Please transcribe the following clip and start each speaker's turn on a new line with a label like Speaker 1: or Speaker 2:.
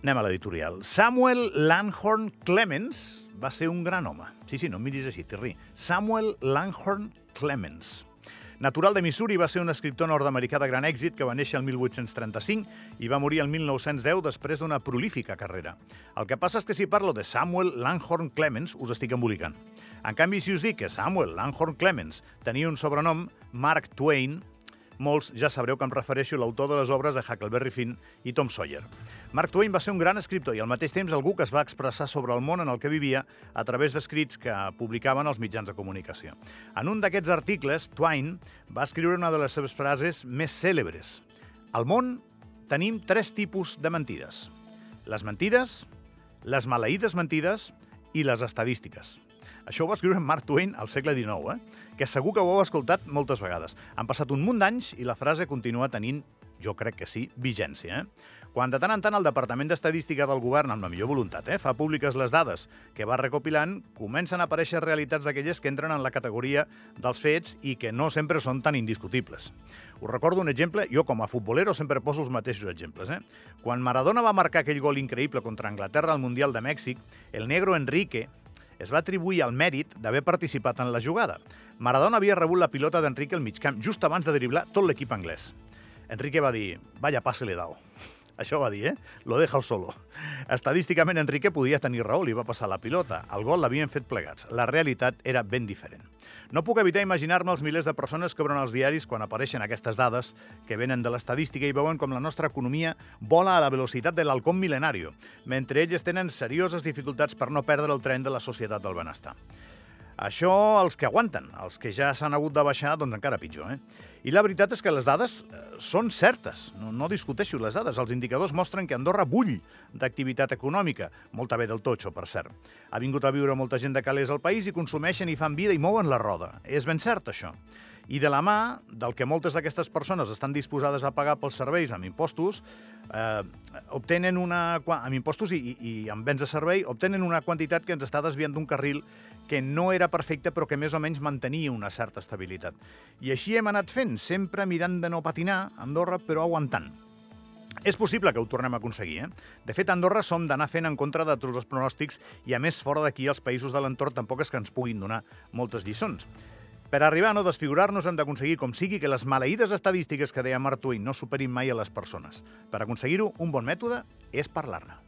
Speaker 1: Anem a l'editorial. Samuel Langhorne Clemens va ser un gran home. Sí, sí, no em miris així, Terri. Samuel Langhorne Clemens. Natural de Missouri, va ser un escriptor nord-americà de gran èxit que va néixer el 1835 i va morir el 1910 després d'una prolífica carrera. El que passa és que si parlo de Samuel Langhorne Clemens us estic embolicant. En canvi, si us dic que Samuel Langhorne Clemens tenia un sobrenom, Mark Twain, molts ja sabreu que em refereixo a l'autor de les obres de Huckleberry Finn i Tom Sawyer. Mark Twain va ser un gran escriptor i al mateix temps algú que es va expressar sobre el món en el que vivia a través d'escrits que publicaven els mitjans de comunicació. En un d'aquests articles, Twain va escriure una de les seves frases més cèlebres. Al món tenim tres tipus de mentides. Les mentides, les maleïdes mentides i les estadístiques. Això ho va escriure Mark Twain al segle XIX, eh? que segur que ho heu escoltat moltes vegades. Han passat un munt d'anys i la frase continua tenint, jo crec que sí, vigència. Eh? Quan de tant en tant el Departament d'Estadística del Govern, amb la millor voluntat, eh, fa públiques les dades que va recopilant, comencen a aparèixer realitats d'aquelles que entren en la categoria dels fets i que no sempre són tan indiscutibles. Us recordo un exemple, jo com a futbolero sempre poso els mateixos exemples. Eh? Quan Maradona va marcar aquell gol increïble contra Anglaterra al Mundial de Mèxic, el negro Enrique es va atribuir el mèrit d'haver participat en la jugada. Maradona havia rebut la pilota d'Enrique al migcamp just abans de driblar tot l'equip anglès. Enrique va dir, vaya pase le dao. Això va dir, eh? Lo deja solo. Estadísticament, Enrique podia tenir raó, li va passar la pilota. El gol l'havien fet plegats. La realitat era ben diferent. No puc evitar imaginar-me els milers de persones que obren els diaris quan apareixen aquestes dades que venen de l'estadística i veuen com la nostra economia vola a la velocitat de l'halcón milenario, mentre ells tenen serioses dificultats per no perdre el tren de la societat del benestar. Això els que aguanten, els que ja s'han hagut de baixar, doncs encara pitjor. Eh? I la veritat és que les dades eh, són certes, no, no discuteixo les dades. Els indicadors mostren que Andorra bull d'activitat econòmica, molta bé del totxo, per cert. Ha vingut a viure molta gent de calés al país i consumeixen i fan vida i mouen la roda. És ben cert, això. I de la mà del que moltes d'aquestes persones estan disposades a pagar pels serveis amb impostos, eh, obtenen una, amb impostos i, i, i amb béns de servei, obtenen una quantitat que ens està desviant d'un carril que no era perfecte però que més o menys mantenia una certa estabilitat. I així hem anat fent, sempre mirant de no patinar, Andorra, però aguantant. És possible que ho tornem a aconseguir, eh? De fet, a Andorra som d'anar fent en contra de tots els pronòstics i, a més, fora d'aquí, els països de l'entorn tampoc és que ens puguin donar moltes lliçons. Per arribar a no desfigurar-nos hem d'aconseguir, com sigui, que les maleïdes estadístiques que deia Mark Twain no superin mai a les persones. Per aconseguir-ho, un bon mètode és parlar-ne.